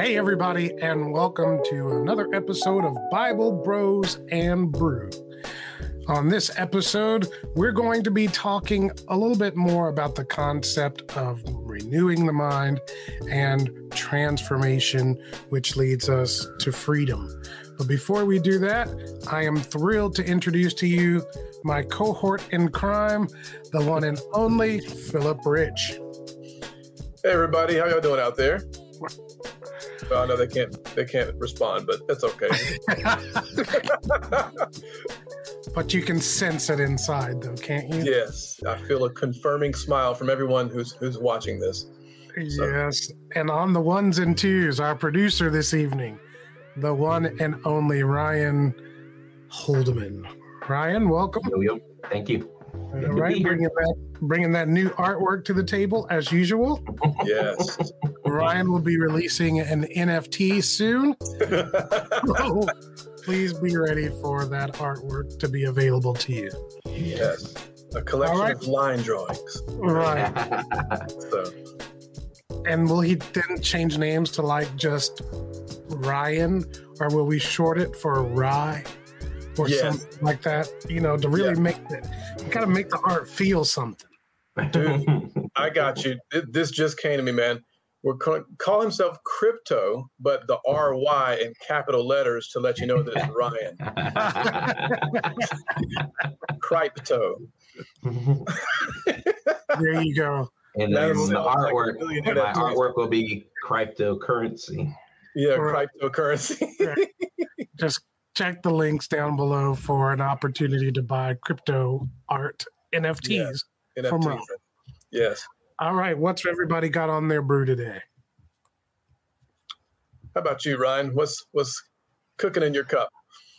Hey, everybody, and welcome to another episode of Bible Bros and Brew. On this episode, we're going to be talking a little bit more about the concept of renewing the mind and transformation, which leads us to freedom. But before we do that, I am thrilled to introduce to you my cohort in crime, the one and only Philip Rich. Hey everybody, how y'all doing out there? Well, no, they can't. They can't respond, but that's okay. but you can sense it inside, though, can't you? Yes, I feel a confirming smile from everyone who's who's watching this. So. Yes, and on the ones and twos, our producer this evening, the one and only Ryan Holdeman. Ryan, welcome. Yo, yo. Thank you. All right, bringing that, bringing that new artwork to the table as usual. Yes. Ryan will be releasing an NFT soon. so please be ready for that artwork to be available to you. Yes. A collection right. of line drawings. Right. so. And will he then change names to like just Ryan, or will we short it for Rye? or yes. something like that, you know, to really yeah. make it, you got to make the art feel something. Dude, I got you. This just came to me, man. We're call, call himself Crypto, but the R Y in capital letters to let you know that it's Ryan. Crypto. there you go. And then the artwork, like my artwork will be cryptocurrency. Yeah, cryptocurrency. Just check the links down below for an opportunity to buy crypto art NFTs yes. from NFTs. Yes. All right. What's everybody got on their brew today? How about you, Ryan? What's what's cooking in your cup?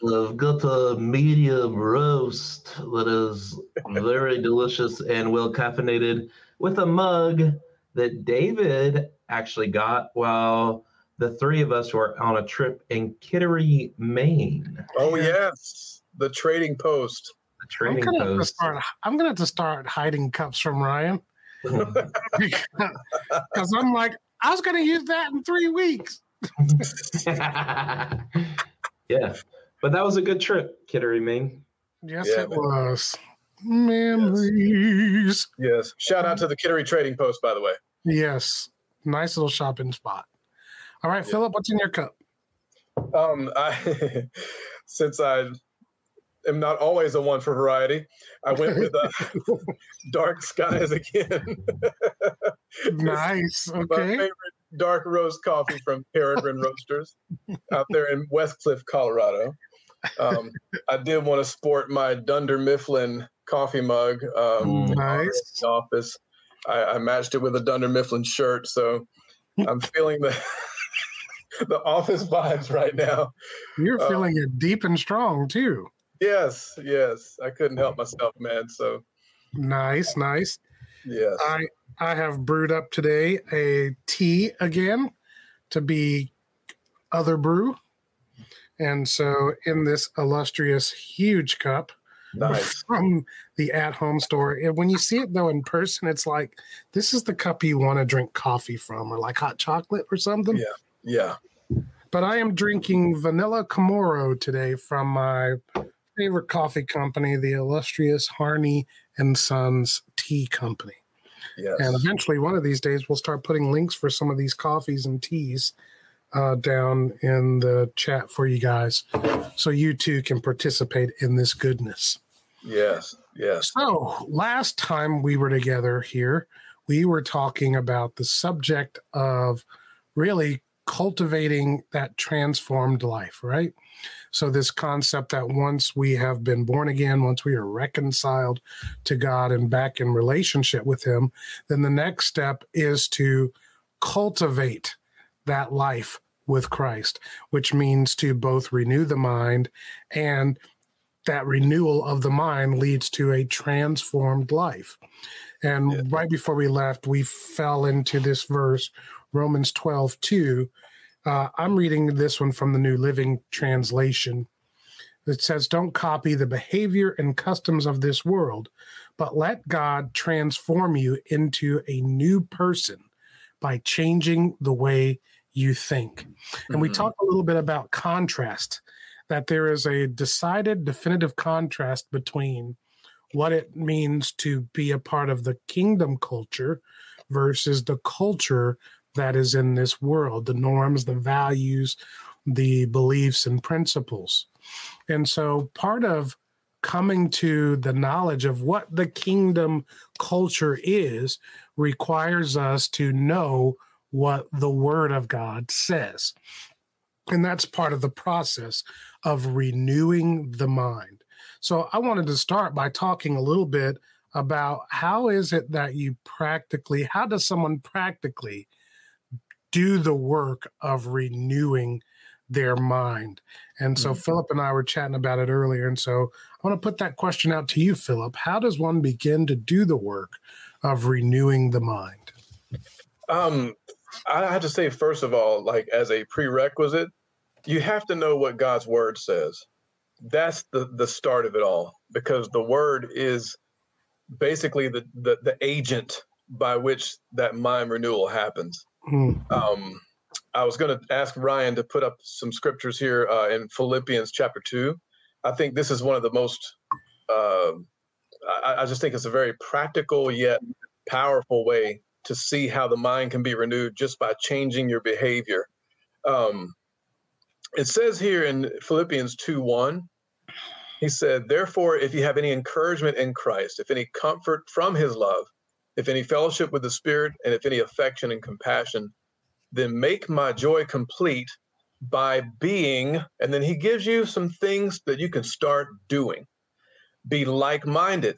I've got a medium roast that is very delicious and well caffeinated with a mug that David actually got while the three of us were on a trip in Kittery, Maine. Oh yes, the trading post. The trading I'm gonna post. Start, I'm gonna have to start hiding cups from Ryan because I'm like, I was gonna use that in three weeks. yeah, but that was a good trip, Kittery, Maine. Yes, yeah, it man. was. Memories. Yes. yes. Shout out to the Kittery Trading Post, by the way. Yes. Nice little shopping spot. All right, yeah. Philip, what's in your cup? Um, I since I am not always a one for variety, I went with uh, dark skies again. nice. Okay. My favorite dark roast coffee from Peregrine Roasters out there in Westcliffe, Colorado. Um, I did want to sport my Dunder Mifflin coffee mug. Um, nice. In the office. I, I matched it with a Dunder Mifflin shirt, so I'm feeling the the office vibes right now. You're uh, feeling it deep and strong too. Yes, yes. I couldn't help myself, man. So nice, nice. Yes. I I have brewed up today a tea again to be other brew. And so in this illustrious huge cup nice. from the at home store. And when you see it though in person, it's like this is the cup you want to drink coffee from or like hot chocolate or something. Yeah. Yeah. But I am drinking vanilla Comoro today from my favorite coffee company, the illustrious Harney and Sons Tea Company. Yes. And eventually, one of these days, we'll start putting links for some of these coffees and teas uh, down in the chat for you guys, so you too can participate in this goodness. Yes. Yes. So last time we were together here, we were talking about the subject of really cultivating that transformed life, right? So, this concept that once we have been born again, once we are reconciled to God and back in relationship with Him, then the next step is to cultivate that life with Christ, which means to both renew the mind and that renewal of the mind leads to a transformed life. And yeah. right before we left, we fell into this verse Romans 12, 2. Uh, I'm reading this one from the New Living Translation. It says, Don't copy the behavior and customs of this world, but let God transform you into a new person by changing the way you think. And mm-hmm. we talked a little bit about contrast, that there is a decided, definitive contrast between what it means to be a part of the kingdom culture versus the culture that is in this world, the norms, the values, the beliefs, and principles. And so part of coming to the knowledge of what the kingdom culture is requires us to know what the word of God says. And that's part of the process of renewing the mind. So I wanted to start by talking a little bit about how is it that you practically, how does someone practically do the work of renewing their mind? And so mm-hmm. Philip and I were chatting about it earlier. And so I want to put that question out to you, Philip. How does one begin to do the work of renewing the mind? Um, I have to say, first of all, like as a prerequisite, you have to know what God's word says that's the the start of it all because the word is basically the the, the agent by which that mind renewal happens. Mm-hmm. Um, I was going to ask Ryan to put up some scriptures here uh, in Philippians chapter two. I think this is one of the most. Uh, I, I just think it's a very practical yet powerful way to see how the mind can be renewed just by changing your behavior. Um, it says here in Philippians 2 1, he said, Therefore, if you have any encouragement in Christ, if any comfort from his love, if any fellowship with the Spirit, and if any affection and compassion, then make my joy complete by being, and then he gives you some things that you can start doing. Be like minded,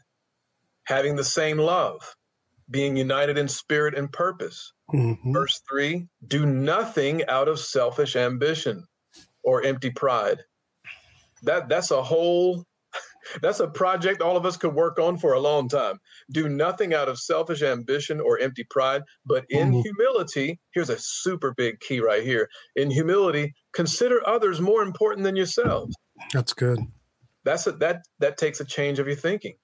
having the same love, being united in spirit and purpose. Mm-hmm. Verse three do nothing out of selfish ambition or empty pride that that's a whole that's a project all of us could work on for a long time. Do nothing out of selfish ambition or empty pride, but in mm-hmm. humility, here's a super big key right here. In humility, consider others more important than yourselves. That's good. That's a, that that takes a change of your thinking.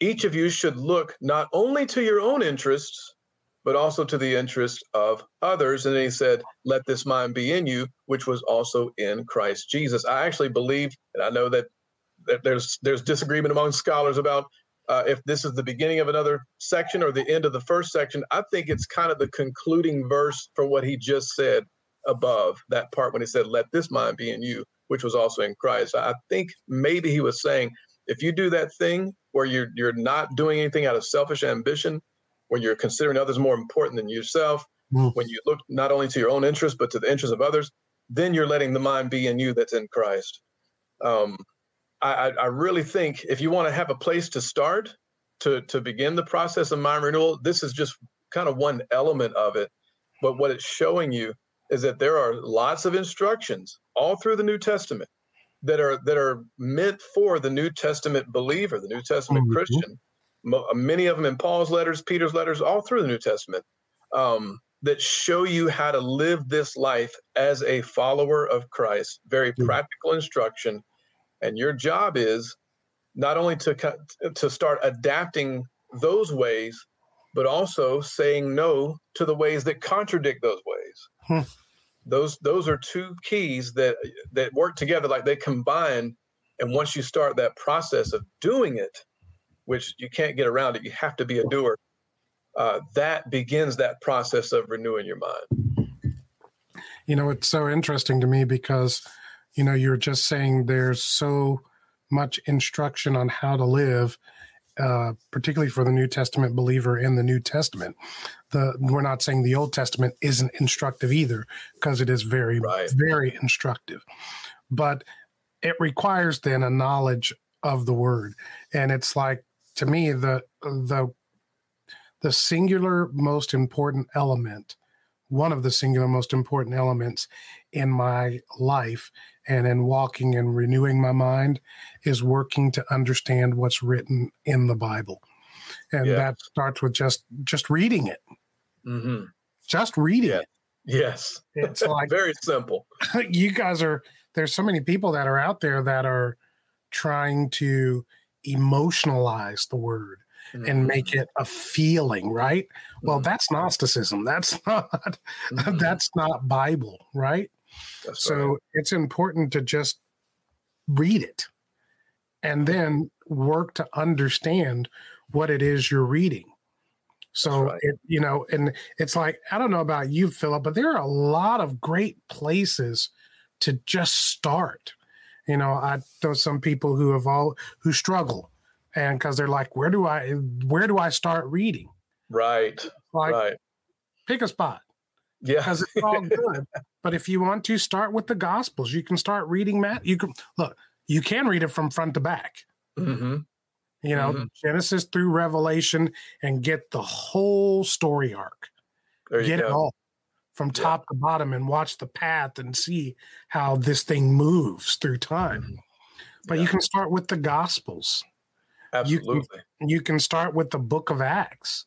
Each of you should look not only to your own interests, but also to the interest of others. And then he said, Let this mind be in you, which was also in Christ Jesus. I actually believe, and I know that, that there's there's disagreement among scholars about uh, if this is the beginning of another section or the end of the first section. I think it's kind of the concluding verse for what he just said above that part when he said, Let this mind be in you, which was also in Christ. I think maybe he was saying, if you do that thing where you're you're not doing anything out of selfish ambition, when you're considering others more important than yourself, mm. when you look not only to your own interest but to the interest of others, then you're letting the mind be in you that's in Christ. Um, I, I really think if you want to have a place to start to to begin the process of mind renewal, this is just kind of one element of it. But what it's showing you is that there are lots of instructions all through the New Testament that are that are meant for the New Testament believer, the New Testament mm-hmm. Christian, many of them in Paul's letters, Peter's letters, all through the New Testament, um, that show you how to live this life as a follower of Christ. Very mm-hmm. practical instruction, and your job is not only to to start adapting those ways, but also saying no to the ways that contradict those ways. Hmm. Those those are two keys that that work together, like they combine. And once you start that process of doing it, which you can't get around it. You have to be a doer. Uh, that begins that process of renewing your mind. You know, it's so interesting to me because, you know, you're just saying there's so much instruction on how to live, uh, particularly for the New Testament believer in the New Testament. The we're not saying the Old Testament isn't instructive either, because it is very, right. very instructive, but it requires then a knowledge of the Word, and it's like to me the the the singular most important element one of the singular most important elements in my life and in walking and renewing my mind is working to understand what's written in the bible and yeah. that starts with just just reading it mm-hmm. just reading yeah. it yes it's like very simple you guys are there's so many people that are out there that are trying to emotionalize the word and make Mm-hmm. it a feeling, right? Well, Mhm. that's Gnosticism. That's not Mhm. that's not Bible, right? That's So right. it's important to just read it and then work to understand what it is you're reading. So right. it, you know, and it's like I don't know about you, Philip, but there are a lot of great places to just start. You know, I know some people who have all who struggle, and because they're like, where do I where do I start reading? Right. Like, right. pick a spot Yeah. because it's all good. but if you want to start with the Gospels, you can start reading Matt. You can look. You can read it from front to back. hmm You know, Mhm. Genesis through Revelation, and get the whole story arc. You get it all from Yeah. top to bottom and watch the path and see how this thing moves through time. But you Mm-hmm. Yeah. can start with the Gospels. You can- Absolutely. You can start with the Book of Acts.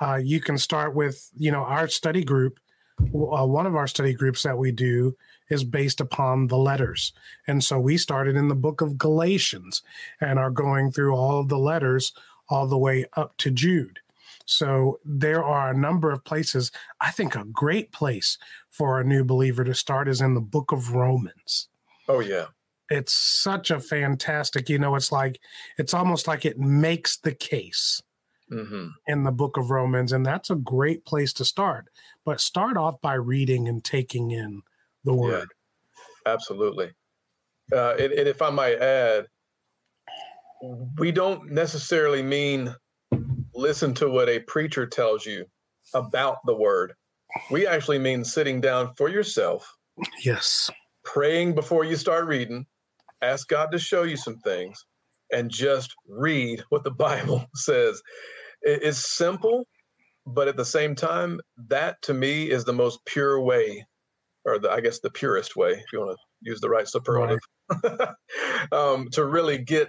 Uh, you can start with you know our study group. Uh, one of our study groups that we do is based upon the letters, and so we started in the Book of Galatians and are going through all of the letters all the way up to Jude. So there are a number of places. I think a great place for a new believer to start is in the book of Romans. Oh yeah. It's such a fantastic, you know, it's like, it's almost like it makes the case hmm in the book of Romans. And that's a great place to start. But start off by reading and taking in the word. Absolutely. Uh, and, and if I might add, we don't necessarily mean listen to what a preacher tells you about the word. We actually mean sitting down for yourself, Yes. praying before you start reading, ask God to show you some things, and just read what the Bible says. It's simple, but at the same time, that to me is the most pure way, or the, I guess the purest way, if you want to use the right superlative, um, to really get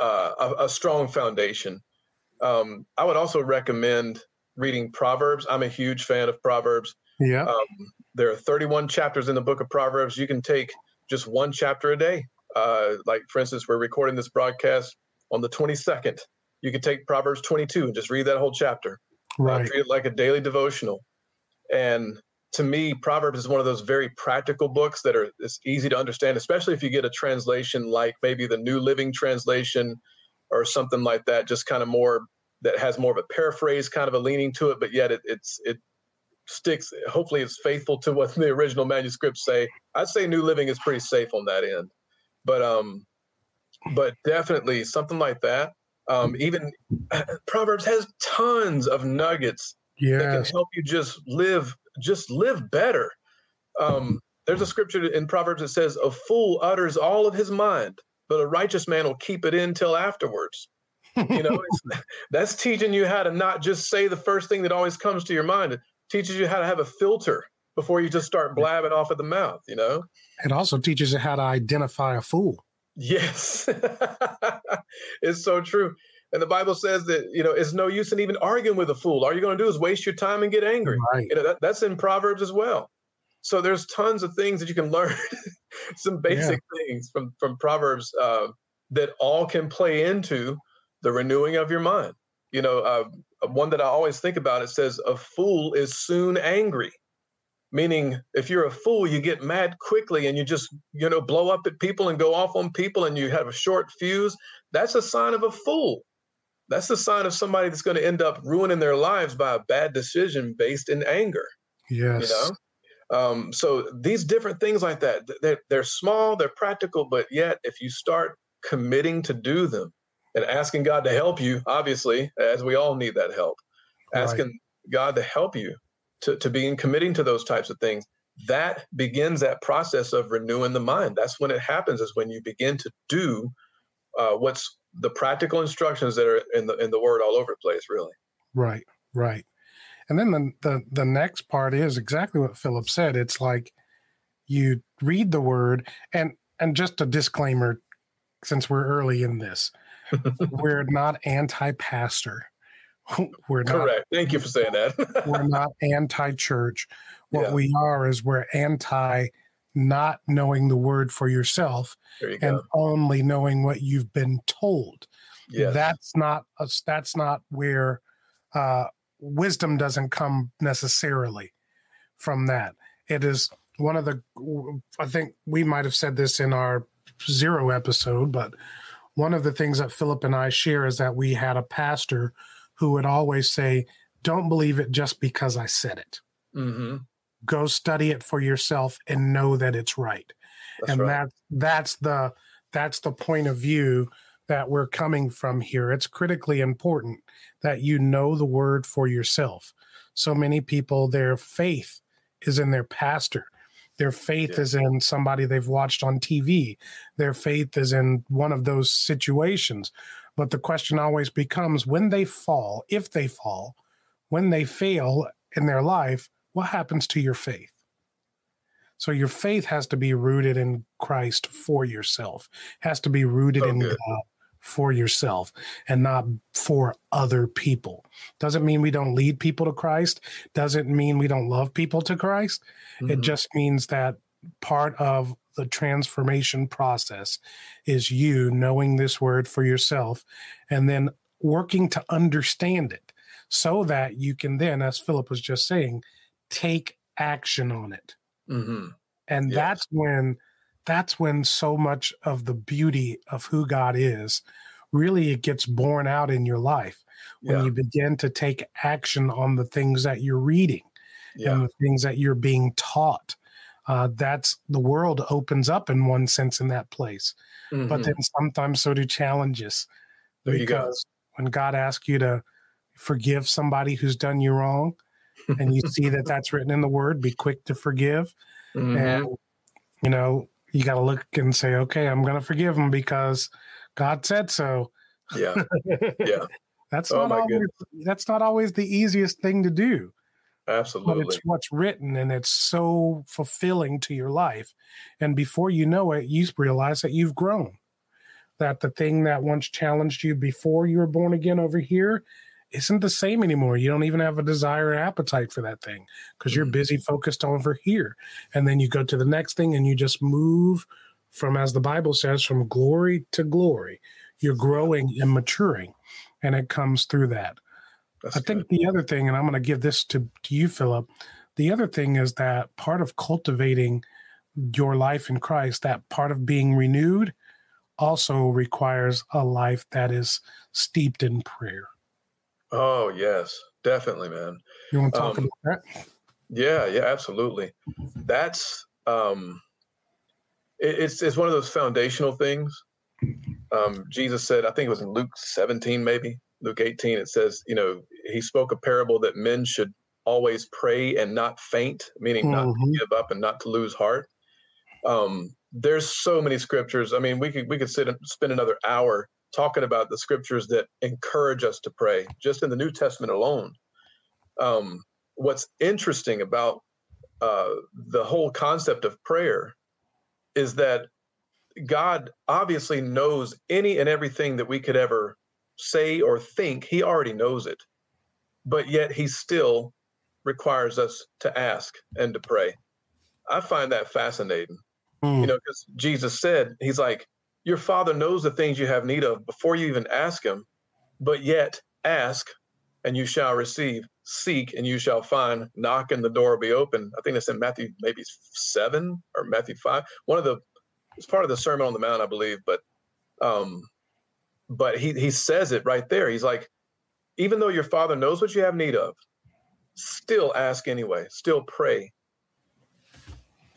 uh, a, a strong foundation. Um, I would also recommend reading Proverbs. I'm a huge fan of Proverbs. Yeah. Um, there are 31 chapters in the book of Proverbs. You can take just one chapter a day. Uh, like, for instance, we're recording this broadcast on the 22nd. You could take Proverbs 22 and just read that whole chapter. Uh, right. treat it like a daily devotional. And to me, Proverbs is one of those very practical books that are it's easy to understand, especially if you get a translation like maybe the New Living Translation or something like that, just kind of more that has more of a paraphrase kind of a leaning to it, but yet it, it's it sticks. Hopefully, it's faithful to what the original manuscripts say. I'd say New Living is pretty safe on that end, but um, but definitely something like that. Um, even Proverbs has tons of nuggets that can help you just live just live better. Um, there's a scripture in proverbs that says a fool utters all of his mind but a righteous man will keep it in till afterwards. You know it's, that's teaching you how to not just say the first thing that always comes to your mind. It teaches you how to have a filter before you just start blabbing off at the mouth you know it also teaches you how to identify a fool. Yes, it's so true. And the Bible says that you know it's no use in even arguing with a fool. All you're going to do is waste your time and get angry. Right. You know that, that's in Proverbs as well. So there's tons of things that you can learn, some basic things from from Proverbs uh, that all can play into the renewing of your mind. You know, uh, one that I always think about it says, "A fool is soon angry." Meaning, if you're a fool, you get mad quickly and you just, you know, blow up at people and go off on people and you have a short fuse. That's a sign of a fool. That's the sign of somebody that's going to end up ruining their lives by a bad decision based in anger. Yes. You know, um, so these different things like that, they're, they're small, they're practical, but yet if you start committing to do them and asking God to help you, obviously, as we all need that help, Right. asking God to help you to, to be in committing to those types of things, that begins that process of renewing the mind. That's when it happens, is when you begin to do uh, what's the practical instructions that are in the in the word all over the place, really. Right, right. And then the, the the next part is exactly what Philip said. It's like you read the word and and just a disclaimer since we're early in this. we're not anti-pastor. We're not Correct. Thank you for saying that. we're not anti-church. What Yeah. we are is we're anti not knowing the word for yourself you and go. only knowing what you've been told. Yes. That's not us. that's not where uh, wisdom doesn't come necessarily from that. It is one of the I think we might have said this in our zero episode, but one of the things that Philip and I share is that we had a pastor who would always say, "Don't believe it just because I said it. Mm-hmm. Go study it for yourself and know that it's right." That's and right. that that's the that's the point of view that we're coming from here. It's critically important that you know the word for yourself. So many people, their faith is in their pastor. Their faith Yeah. is in somebody they've watched on TV. Their faith is in one of those situations. But the question always becomes when they fall, if they fall, when they fail in their life, what happens to your faith? So your faith has to be rooted in Christ for yourself, has to be rooted So in good. God for yourself and not for other people. Doesn't mean we don't lead people to Christ, doesn't mean we don't love people to Christ. It Mhm. just means that part of the transformation process is you knowing this word for yourself and then working to understand it so that you can then, as Philip was just saying, take action on it. Mhm. And Yes. that's when that's when so much of the beauty of who God is really it gets borne out in your life when Yeah. you begin to take action on the things that you're reading Yeah. and the things that you're being taught. Uh, that's the world opens up in one sense in that place, but Mhm. then sometimes so do challenges. There you go. because when God asks you to forgive somebody who's done you wrong, and you see that that's written in the Word, be quick to forgive, Mhm. and you know you got to look and say, okay, I'm going to forgive them because God said so. Yeah. Yeah. That's Oh, not my always, that's not always the easiest thing to do. But it's what's written and it's so fulfilling to your life. And before you know it you realize that you've grown. That the thing that once challenged you before you were born again over here isn't the same anymore. You don't even have a desire or appetite for that thing because you're Mhm. busy focused over here. And then you go to the next thing and you just move from as the bible says from glory to glory. You're growing and maturing and it comes through that That's I think the other thing, and I'm going to give this to, to you, Philip. The other thing is that part of cultivating your life in Christ, that part of being renewed, also requires a life that is steeped in prayer. Oh, yes. Definitely, man. You want to talk Um, about that? Yeah, yeah, absolutely. That's um it, it's it's one of those foundational things. Um Jesus said, I think it was in Luke 17, maybe, Luke 18, it says, you know, he spoke a parable that men should always pray and not faint, meaning not Mhm. to give up and not to lose heart. Um, there's so many scriptures. I mean, we could we could sit and spend another hour talking about the scriptures that encourage us to pray, just in the New Testament alone. Um, what's interesting about uh, the whole concept of prayer is that God obviously knows any and everything that we could ever say or think. He already knows it, but yet He still requires us to ask and to pray. I find that fascinating Mm. you know because jesus said he's like your father knows the things you have need of before you even ask him but yet ask and you shall receive seek and you shall find knock and the door will be open i think that's in matthew maybe 7 or matthew 5 one of the it's part of the sermon on the mount i believe but um but he he says it right there he's like even though your father knows what you have need of still ask anyway still pray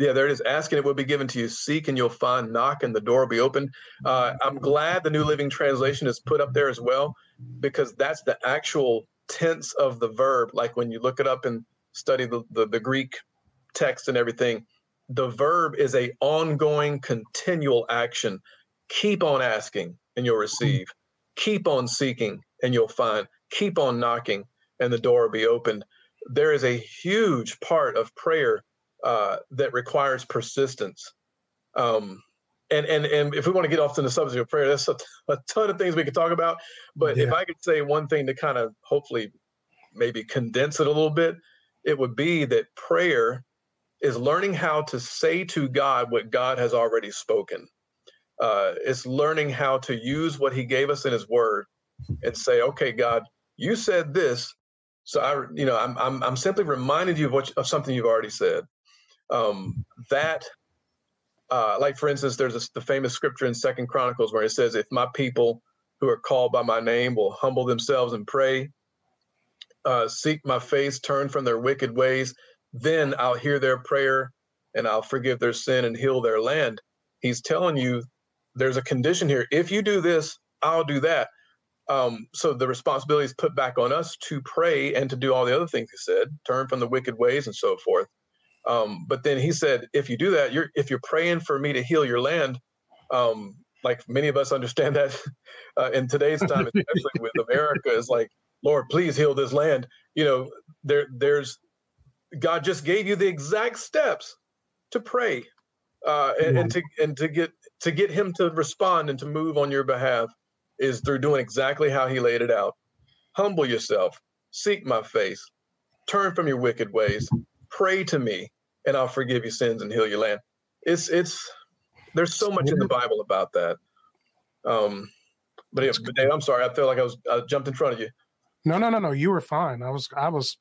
yeah, there it is. Ask and it will be given to you. Seek and you'll find. Knock and the door will be open. Uh, I'm glad the New Living Translation is put up there as well, because that's the actual tense of the verb. Like when you look it up and study the, the, the Greek text and everything, the verb is a ongoing, continual action. Keep on asking and you'll receive. Keep on seeking and you'll find. Keep on knocking and the door will be opened. There is a huge part of prayer uh, that requires persistence. Um, and and and if we want to get off to the subject of prayer, there's a, a ton of things we could talk about. But if I could say one thing to kind of hopefully maybe condense it a little bit, it would be that prayer is learning how to say to God what God has already spoken. Uh, it's learning how to use what He gave us in His Word and say, "Okay, God, you said this, so I, you know, I'm I'm, I'm simply reminding you of what of something you've already said." Um, that, uh, like for instance, there's a, the famous scripture in Second Chronicles where it says, "If my people who are called by my name will humble themselves and pray, uh, seek my face, turn from their wicked ways, then I'll hear their prayer and I'll forgive their sin and heal their land." He's telling you there's a condition here. If you do this, I'll do that. Um, so the responsibility is put back on us to pray and to do all the other things he said, turn from the wicked ways and so forth. Um, but then he said, if you do that, you're if you're praying for me to heal your land, um, like many of us understand that uh, in today's time, especially with America, is like, Lord, please heal this land. You know, there there's God just gave you the exact steps to pray uh, and, and to and to get to get Him to respond and to move on your behalf is through doing exactly how he laid it out. Humble yourself, seek my face, turn from your wicked ways, pray to me, and I'll forgive your sins and heal your land. It's it's there's so much in the Bible about that. Um, but, yeah, but Dave, I'm sorry. I feel like I was I jumped in front of you. No, no, no, no. You were fine. I was I was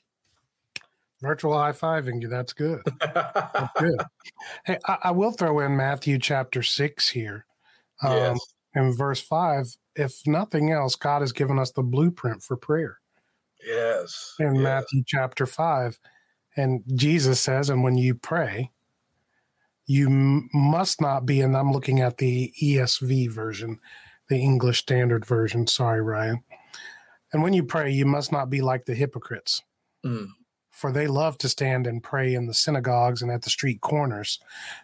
virtual high fiving you. That's good. That's good. Hey, I, I, will throw in Matthew chapter six here. Um, yes. In verse five, if nothing else, God has given us the blueprint for prayer. Yes. In yes. Matthew chapter 5. And Jesus says, and when you pray, you m- must not be, and I'm looking at the ESV version, the English Standard Version. Sorry, Ryan. And when you pray, you must not be like the hypocrites. Mm. For they love to stand and pray in the synagogues and at the street corners,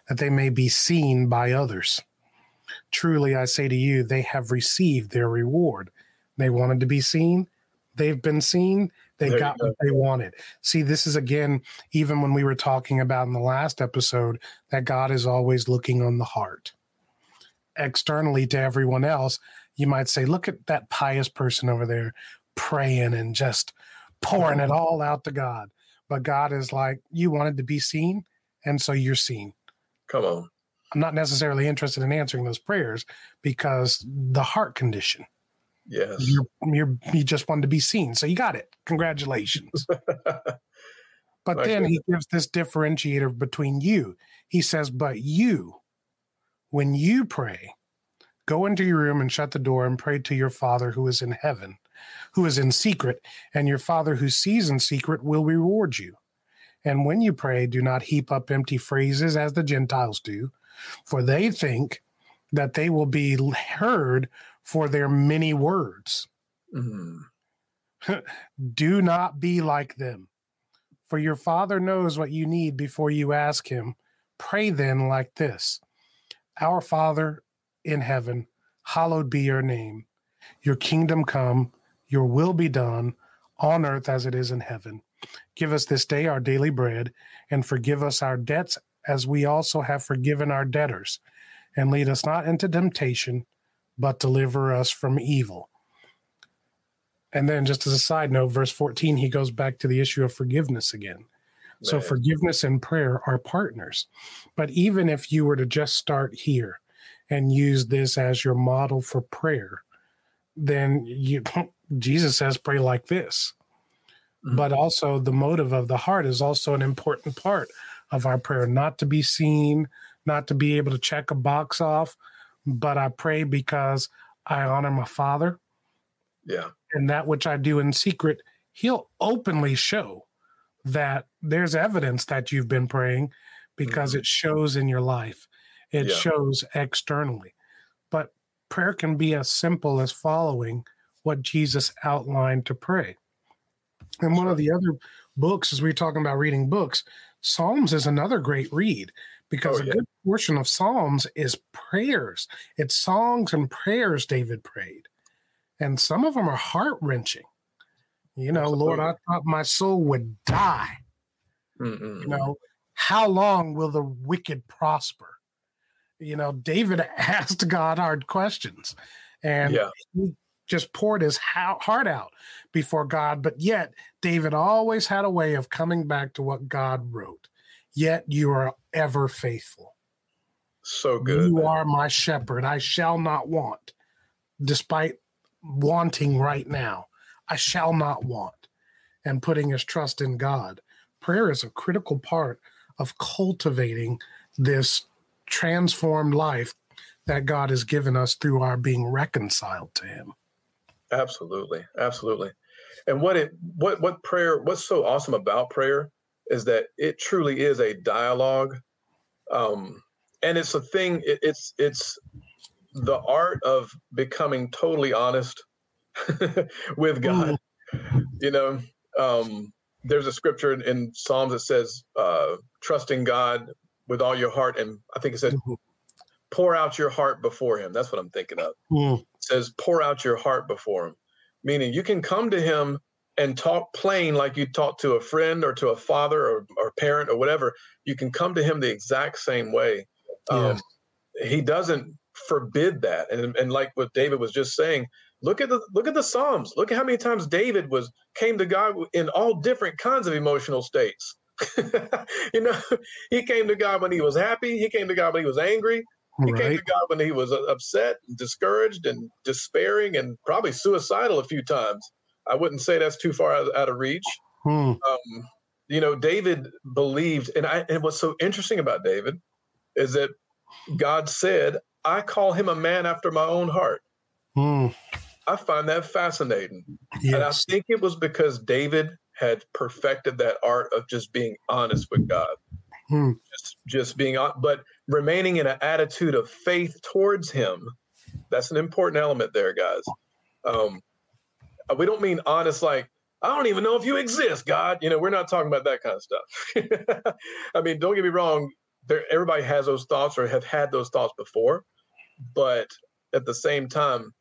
that they may be seen by others. Truly, I say to you, they have received their reward. They wanted to be seen, they've been seen, they there got what they wanted. See, this is again, even when we were talking about in the last episode, that God is always looking on the heart. Externally to everyone else, you might say, look at that pious person over there praying and just pouring it all out to God. But God is like, you wanted to be seen, and so you're seen. Come on. I'm not necessarily interested in answering those prayers because the heart condition. Yes. You're, you're, you just wanted to be seen. So you got it. Congratulations. but then he gives this differentiator between you. He says, But you, when you pray, go into your room and shut the door and pray to your Father who is in heaven, who is in secret, and your Father who sees in secret will reward you. And when you pray, do not heap up empty phrases as the Gentiles do for they think that they will be heard for their many words. Mm-hmm. Do not be like them, for your Father knows what you need before you ask Him. Pray then like this Our Father in heaven, hallowed be your name. Your kingdom come, your will be done on earth as it is in heaven. Give us this day our daily bread, and forgive us our debts as we also have forgiven our debtors. And lead us not into temptation, but deliver us from evil. And then, just as a side note, verse 14, he goes back to the issue of forgiveness again. Man. So, forgiveness and prayer are partners. But even if you were to just start here and use this as your model for prayer, then you, Jesus says, pray like this. Mm-hmm. But also, the motive of the heart is also an important part of our prayer, not to be seen, not to be able to check a box off, but I pray because I honor my Father. Yeah. And that which I do in secret, He'll openly show that there's evidence that you've been praying because mm-hmm. it shows in your life, it yeah. shows externally. But prayer can be as simple as following what Jesus outlined to pray. And one of the other books, as we are talking about reading books, Psalms is another great read because oh, yeah. a good portion of Psalms is prayers. It's songs and prayers David prayed. And some of them are heart wrenching. You know, Absolutely. Lord, I thought my soul would die. Mm-mm. You know, how long will the wicked prosper? You know, David asked God hard questions. And yeah. he just poured his heart out before God, but yet David always had a way of coming back to what God wrote. Yet you are ever faithful. So good. You man. are my shepherd. I shall not want, despite wanting right now. I shall not want. And putting his trust in God. Prayer is a critical part of cultivating this transformed life that God has given us through our being reconciled to him. Absolutely. Absolutely. And what it what what prayer what's so awesome about prayer is that it truly is a dialogue. Um and it's a thing it, it's it's the art of becoming totally honest with God. You know, um there's a scripture in, in Psalms that says uh trusting God with all your heart and I think it said Mhm. pour out your heart before him. That's what I'm thinking of Mm, says pour out your heart before him. Meaning you can come to him and talk plain like you talk to a friend or to a father or, or parent or whatever. You can come to him the exact same way. Um, he doesn't forbid that. And, and like what david was just saying look at the look at the psalms. Look at how many times david was came to god in all different kinds of emotional states. You know he came to god when he was happy. He came to god when he was angry he came to God when he was uh, upset, and discouraged, and despairing, and probably suicidal a few times. I wouldn't say that's too far out, out of reach. Mm, Um, you know, David believed, and I and what's so interesting about David is that God said, "I call him a man after my own heart." mm, I find that fascinating, and I think it was because David had perfected that art of just being honest with God Hmm. just, just being on, but remaining in an attitude of faith towards Him. That's an important element there, guys. Um, uh, we don't mean honest like I don't even know if you exist, God. You know, we're not talking about that kind of stuff. I mean, don't get me wrong. There, everybody has those thoughts or have had those thoughts before, but at the same time,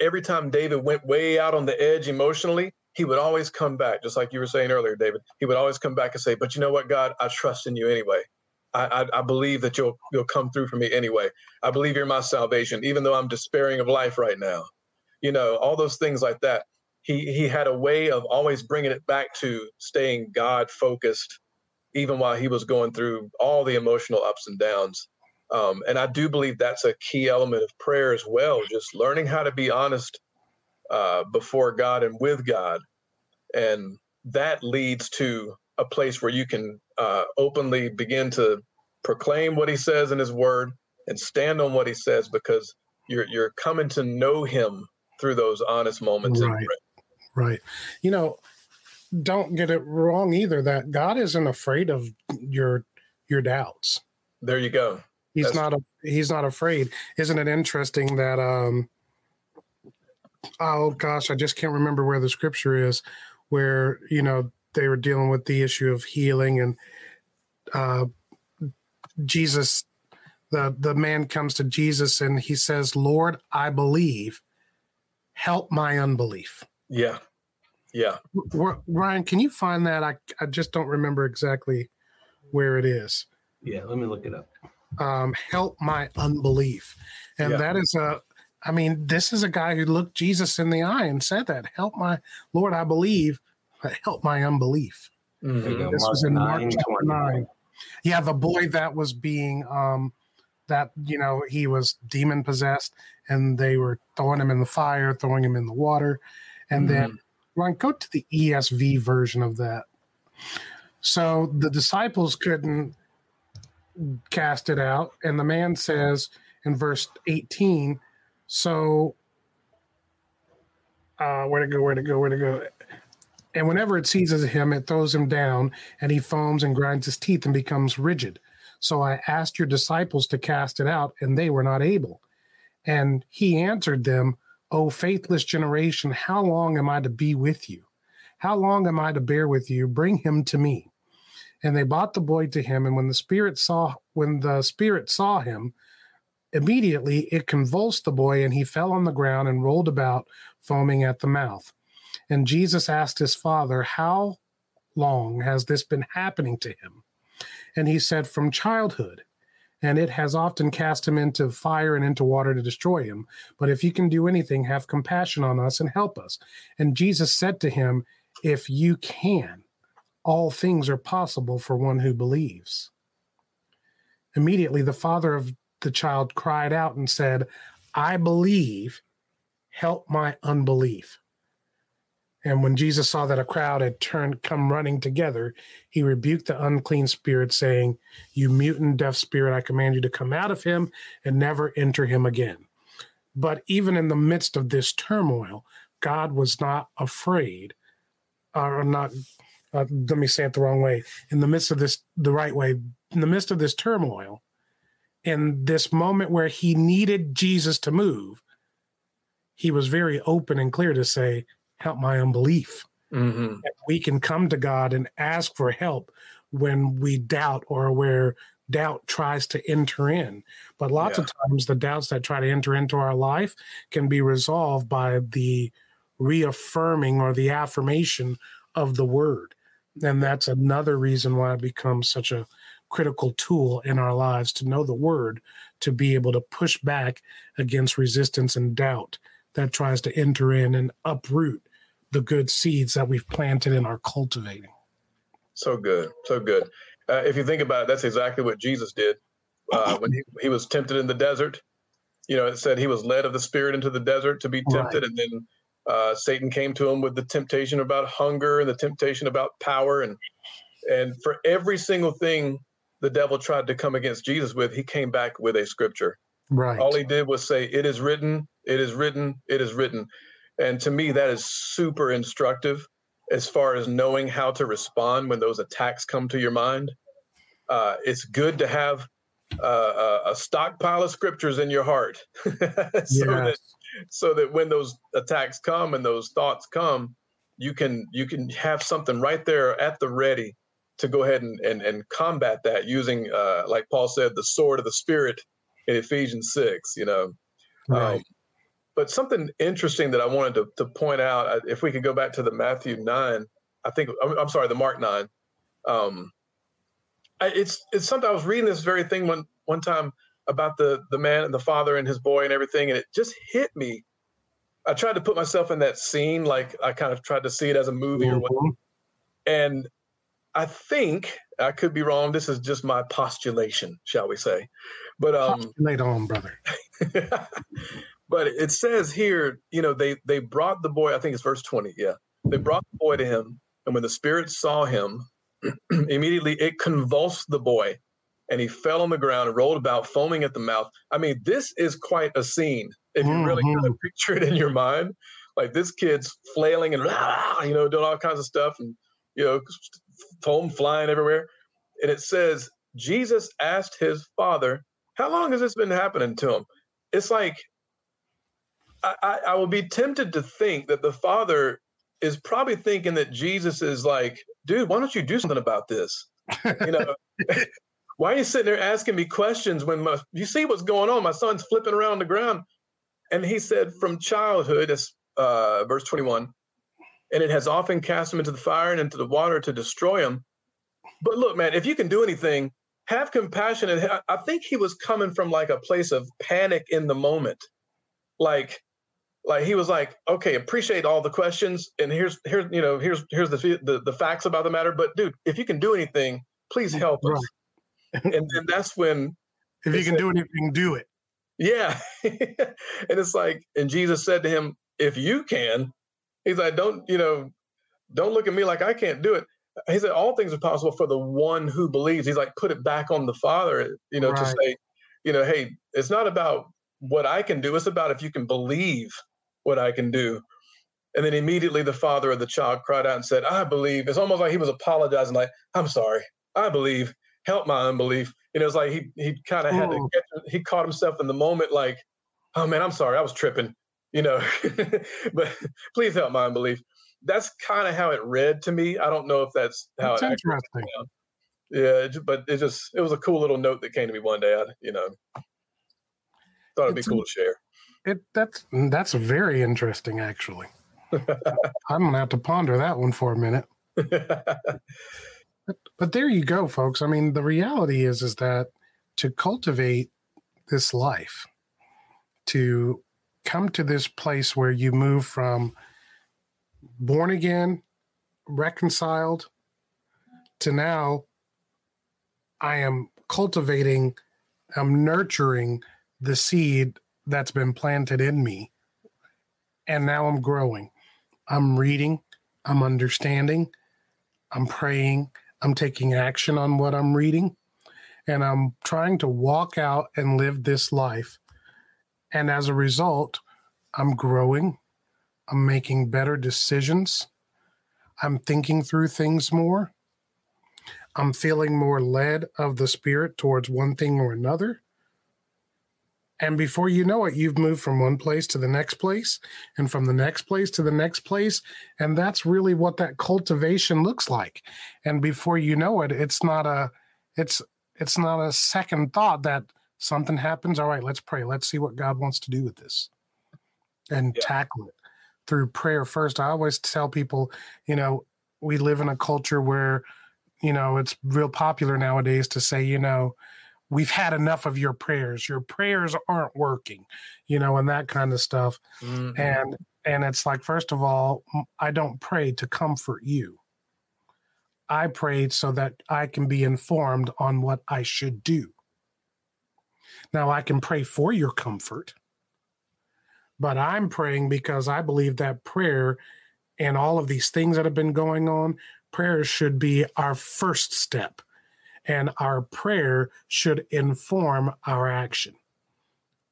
every time David went way out on the edge emotionally, he would always come back, just like you were saying earlier, David. He would always come back and say, "But you know what, God, I trust in you anyway. I, I, I believe that you'll you'll come through for me anyway. I believe you're my salvation, even though I'm despairing of life right now. You know, all those things like that. He he had a way of always bringing it back to staying God focused, even while he was going through all the emotional ups and downs. Um, and I do believe that's a key element of prayer as well. Just learning how to be honest uh, before God and with God, and that leads to a place where you can uh, openly begin to proclaim what He says in His Word and stand on what He says because you're you're coming to know Him through those honest moments. Right. Right. You know, don't get it wrong either that God isn't afraid of your your doubts. There you go. He's That's- not a, he's not afraid. Isn't it interesting that um oh gosh, I just can't remember where the scripture is where, you know, they were dealing with the issue of healing and uh Jesus the the man comes to Jesus and he says, "Lord, I believe. Help my unbelief." Yeah, yeah. R- Ryan, can you find that? I, I just don't remember exactly where it is. Yeah, let me look it up. Um, help my unbelief. And Yeah. that is a, I mean, this is a guy who looked Jesus in the eye and said that, help my, Lord, I believe, but help my unbelief. There you Mhm. This Mark was in Mark 9, chapter 9. Yeah, the boy that was being, um, that, you know, he was demon possessed and they were throwing him in the fire, throwing him in the water. And then Mhm. Ryan, go to the ESV version of that. So the disciples couldn't cast it out, and the man says in verse 18, so uh where to go, where to go, where to go. And whenever it seizes him, it throws him down, and he foams and grinds his teeth and becomes rigid. So I asked your disciples to cast it out, and they were not able. And he answered them, O faithless generation, how long am I to be with you? How long am I to bear with you? Bring him to me. And they brought the boy to him, and when the spirit saw when the spirit saw him, immediately it convulsed the boy, and he fell on the ground and rolled about, foaming at the mouth. And Jesus asked his father, How long has this been happening to him? And he said, From childhood. And it has often cast him into fire and into water to destroy him. But if you can do anything, have compassion on us and help us. And Jesus said to him, If you can, all things are possible for one who believes. Immediately, the father of the child cried out and said, I believe, help my unbelief. And when Jesus saw that a crowd had turned come running together, he rebuked the unclean spirit, saying, You mute and deaf spirit, I command you to come out of him and never enter him again. But even in the midst of this turmoil, God was not afraid, or not, uh, let me say it the wrong way. In the midst of this, the right way, in the midst of this turmoil, in this moment where he needed Jesus to move, he was very open and clear to say, Help my unbelief. Mm-hmm. We can come to God and ask for help when we doubt or where doubt tries to enter in. But lots Yeah. of times, the doubts that try to enter into our life can be resolved by the reaffirming or the affirmation of the word. And that's another reason why it becomes such a critical tool in our lives to know the word, to be able to push back against resistance and doubt that tries to enter in and uproot the good seeds that we've planted and are cultivating. So good, so good. Uh, if you think about it, that's exactly what Jesus did uh, when he, he was tempted in the desert. You know, it said he was led of the Spirit into the desert to be tempted, and then uh, Satan came to him with the temptation about hunger and the temptation about power, and and for every single thing the devil tried to come against Jesus with, he came back with a scripture. Right. All he did was say, "It is written, it is written, it is written," and to me, that is super instructive as far as knowing how to respond when those attacks come to your mind. Uh, it's good to have uh, a, stockpile of scriptures in your heart, so that so that when those attacks come and those thoughts come, you can you can have something right there at the ready to go ahead and and, and combat that using, uh, like Paul said, the sword of the spirit in Ephesians six. You know, right. um, but something interesting that I wanted to, to point out, uh, if we could go back to the Matthew nine, I think I'm, I'm sorry, the Mark nine. Um, I, it's it's something I was reading this very thing one one time about the the man and the father and his boy and everything, and it just hit me. I tried to put myself in that scene, like I kind of tried to see it as a movie or what, and I think I could be wrong. This is just my postulation, shall we say? But um, Postulate on, brother. but it says here, you know, they they brought the boy. I think it's verse twenty. Yeah, they brought the boy to him, and when the spirit saw him, immediately it convulsed the boy, and he fell on the ground and rolled about, foaming at the mouth. I mean, this is quite a scene if you really kind of picture it in your mind. Like this kid's flailing and you know doing all kinds of stuff, and you know, foam flying everywhere. And it says Jesus asked his father, "How long has this been happening to him?" It's like I, I, I would be tempted to think that the father is probably thinking that Jesus is like, dude, why don't you do something about this? You know, why are you sitting there asking me questions when my, you see what's going on? My son's flipping around the ground. And he said, from childhood, that's uh, verse 21, and it has often cast him into the fire and into the water to destroy him. But look, man, if you can do anything, have compassion. And ha- I think he was coming from like a place of panic in the moment. Like, like he was like, okay, appreciate all the questions, and here's here's you know here's here's the the, the facts about the matter. But dude, if you can do anything, please help us. and then that's when If you can like- do anything, do it. yeah. and it's like, and Jesus said to him, if you can, he's like, don't, you know, don't look at me like I can't do it. He said, all things are possible for the one who believes. He's like, put it back on the Father, you know, to say, you know, hey, it's not about what I can do. It's about if you can believe what I can do. And then immediately the father of the child cried out and said, I believe. It's almost like he was apologizing, like, I'm sorry. I believe. Help my unbelief. You know, it's like he he kind of had to catch, he caught himself in the moment, like, oh man, I'm sorry, I was tripping, you know. but please help my unbelief. That's kind of how it read to me. I don't know if that's how It's it interesting. yeah, but it just it was a cool little note that came to me one day. I, you know, thought it'd be It's cool to share. It that's mm, that's very interesting, actually. I'm gonna have to ponder that one for a minute. But there you go, folks. I mean, the reality is is that to cultivate this life, to come to this place where you move from born again, reconciled, to now I am cultivating I'm nurturing the seed that's been planted in me. And now I'm growing. I'm reading, I'm understanding, I'm praying, I'm taking action on what I'm reading, and I'm trying to walk out and live this life. And as a result, I'm growing, I'm making better decisions, I'm thinking through things more, I'm feeling more led of the Spirit towards one thing or another. And before you know it, you've moved from one place to the next place and from the next place to the next place. And that's really what that cultivation looks like. And before you know it, it's not a it's it's not a second thought that something happens. All right, let's pray. Let's see what God wants to do with this and yeah. tackle it through prayer first. I always tell people, you know, we live in a culture where, you know, it's real popular nowadays to say, you know, we've had enough of your prayers your prayers aren't working you know and that kind of stuff mm-hmm. and and it's like first of all i don't pray to comfort you i prayed so that i can be informed on what i should do now i can pray for your comfort but i'm praying because i believe that prayer and all of these things that have been going on prayer should be our first step and our prayer should inform our action.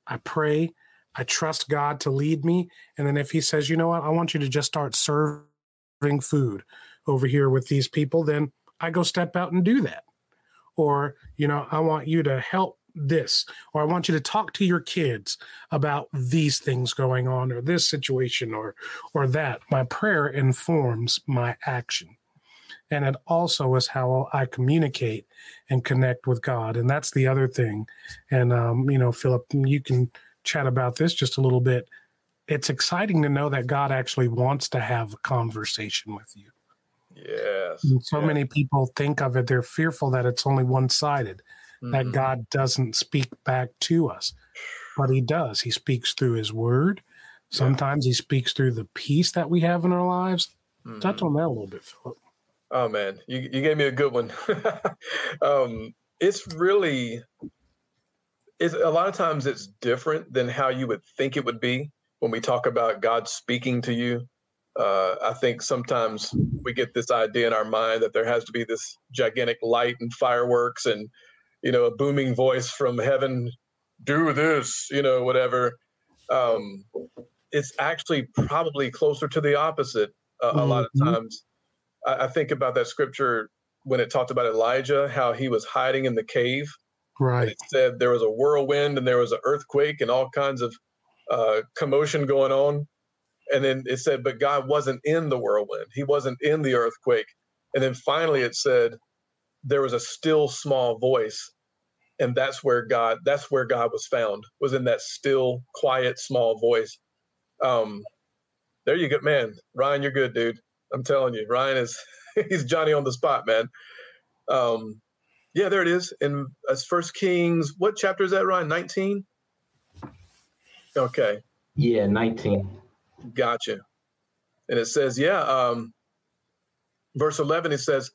I pray, I trust God to lead me. And then if He says, you know what, I want you to just start serving food over here with these people, then I go step out and do that. Or, you know, I want you to help this, or I want you to talk to your kids about these things going on, or this situation, or or that. My prayer informs my action and it also is how I communicate and connect with God. And that's the other thing. And um, you know, Philip, you can chat about this just a little bit. It's exciting to know that God actually wants to have a conversation with you. Yes. And so yes. many people think of it; they're fearful that it's only one-sided, mm-hmm. that God doesn't speak back to us, but He does. He speaks through His Word. Sometimes yeah. He speaks through the peace that we have in our lives. Mm-hmm. Touch on that a little bit, Philip. Oh man, you, you gave me a good one. um, it's really it's a lot of times it's different than how you would think it would be when we talk about God speaking to you. Uh, I think sometimes we get this idea in our mind that there has to be this gigantic light and fireworks and you know a booming voice from heaven, do this, you know, whatever. Um, it's actually probably closer to the opposite uh, mm-hmm. a lot of mm-hmm. times. I, I think about that scripture when it talked about Elijah, how he was hiding in the cave. Right. It said there was a whirlwind and there was an earthquake and all kinds of uh, commotion going on. And then it said, but God wasn't in the whirlwind. He wasn't in the earthquake. And then finally it said there was a still small voice. And that's where God, that's where God was found, was in that still, quiet, small voice. Um, there you go, man. Ryan, you're good, dude. I'm telling you, Ryan is he's Johnny on the spot, man. Um, yeah, there it is. In as First Kings, what chapter is that, Ryan? 19? Okay. Yeah, 19. Gotcha. And it says, yeah, um, verse 11, it says,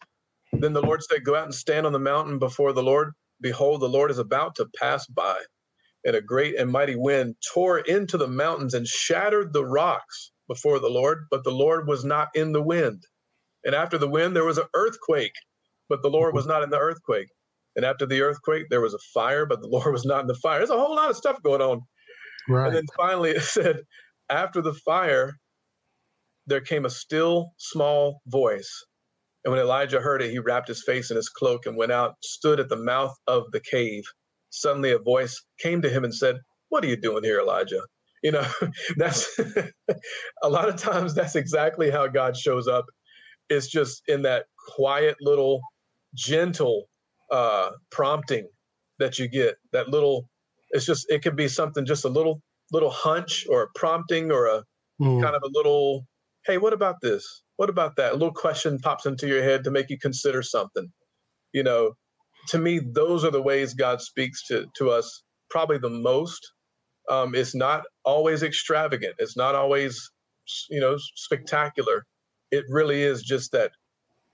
Then the Lord said, Go out and stand on the mountain before the Lord. Behold, the Lord is about to pass by. And a great and mighty wind tore into the mountains and shattered the rocks before the Lord, but the Lord was not in the wind. And after the wind, there was an earthquake, but the Lord was not in the earthquake. And after the earthquake, there was a fire, but the Lord was not in the fire. There's a whole lot of stuff going on. Right. And then finally, it said, after the fire, there came a still small voice. And when Elijah heard it, he wrapped his face in his cloak and went out, stood at the mouth of the cave. Suddenly, a voice came to him and said, What are you doing here, Elijah? you know that's a lot of times that's exactly how god shows up it's just in that quiet little gentle uh prompting that you get that little it's just it could be something just a little little hunch or a prompting or a mm. kind of a little hey what about this what about that a little question pops into your head to make you consider something you know to me those are the ways god speaks to to us probably the most um, it's not always extravagant. It's not always, you know, spectacular. It really is just that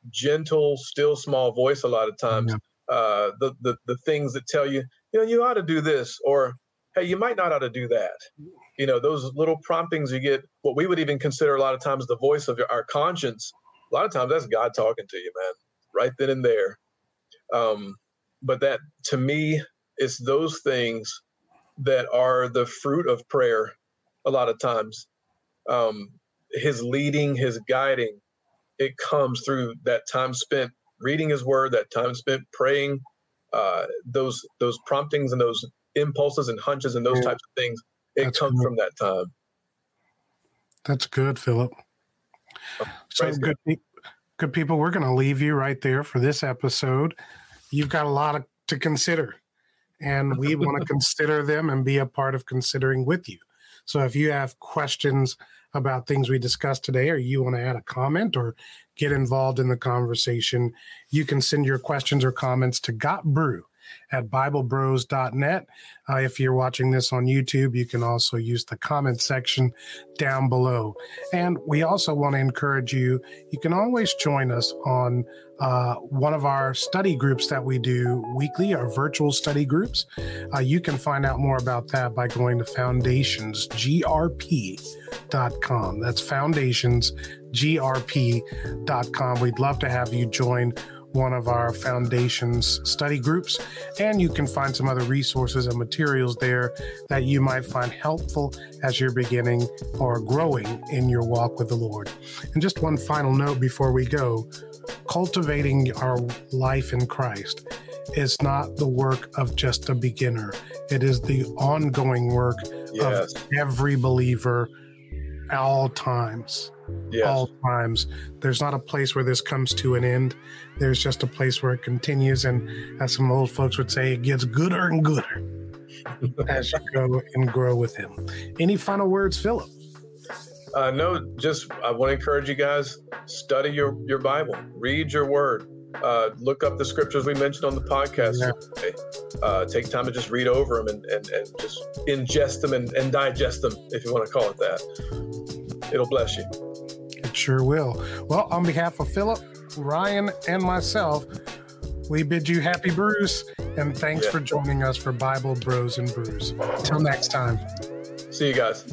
gentle, still small voice. A lot of times, yeah. uh, the the the things that tell you, you know, you ought to do this, or hey, you might not ought to do that. You know, those little promptings you get, what we would even consider a lot of times the voice of our conscience. A lot of times that's God talking to you, man, right then and there. Um, but that to me, it's those things that are the fruit of prayer a lot of times. Um, his leading, his guiding, it comes through that time spent reading his word, that time spent praying, uh, those those promptings and those impulses and hunches and those yeah. types of things. It That's comes good. from that time. That's good, Philip. Oh, so good, good people. We're going to leave you right there for this episode. You've got a lot of, to consider, and we want to consider them and be a part of considering with you. So if you have questions about things we discussed today, or you want to add a comment or get involved in the conversation, you can send your questions or comments to Got Brew at BibleBros.net. Uh, if you're watching this on YouTube, you can also use the comment section down below. And we also want to encourage you, you can always join us on uh, one of our study groups that we do weekly, our virtual study groups. Uh, you can find out more about that by going to foundationsgrp.com. That's foundationsgrp.com. We'd love to have you join one of our foundations study groups, and you can find some other resources and materials there that you might find helpful as you're beginning or growing in your walk with the Lord. And just one final note before we go cultivating our life in Christ is not the work of just a beginner, it is the ongoing work yes. of every believer at all times. Yes. All times. There's not a place where this comes to an end. There's just a place where it continues. And as some old folks would say, it gets gooder and gooder as you go and grow with Him. Any final words, Philip? Uh, no, just I want to encourage you guys study your, your Bible, read your word, uh, look up the scriptures we mentioned on the podcast. Yeah. Uh, take time to just read over them and, and, and just ingest them and, and digest them, if you want to call it that. It'll bless you. Sure will. Well, on behalf of Philip, Ryan, and myself, we bid you happy brews and thanks yeah. for joining us for Bible Bros and Brews. Until next time. See you guys.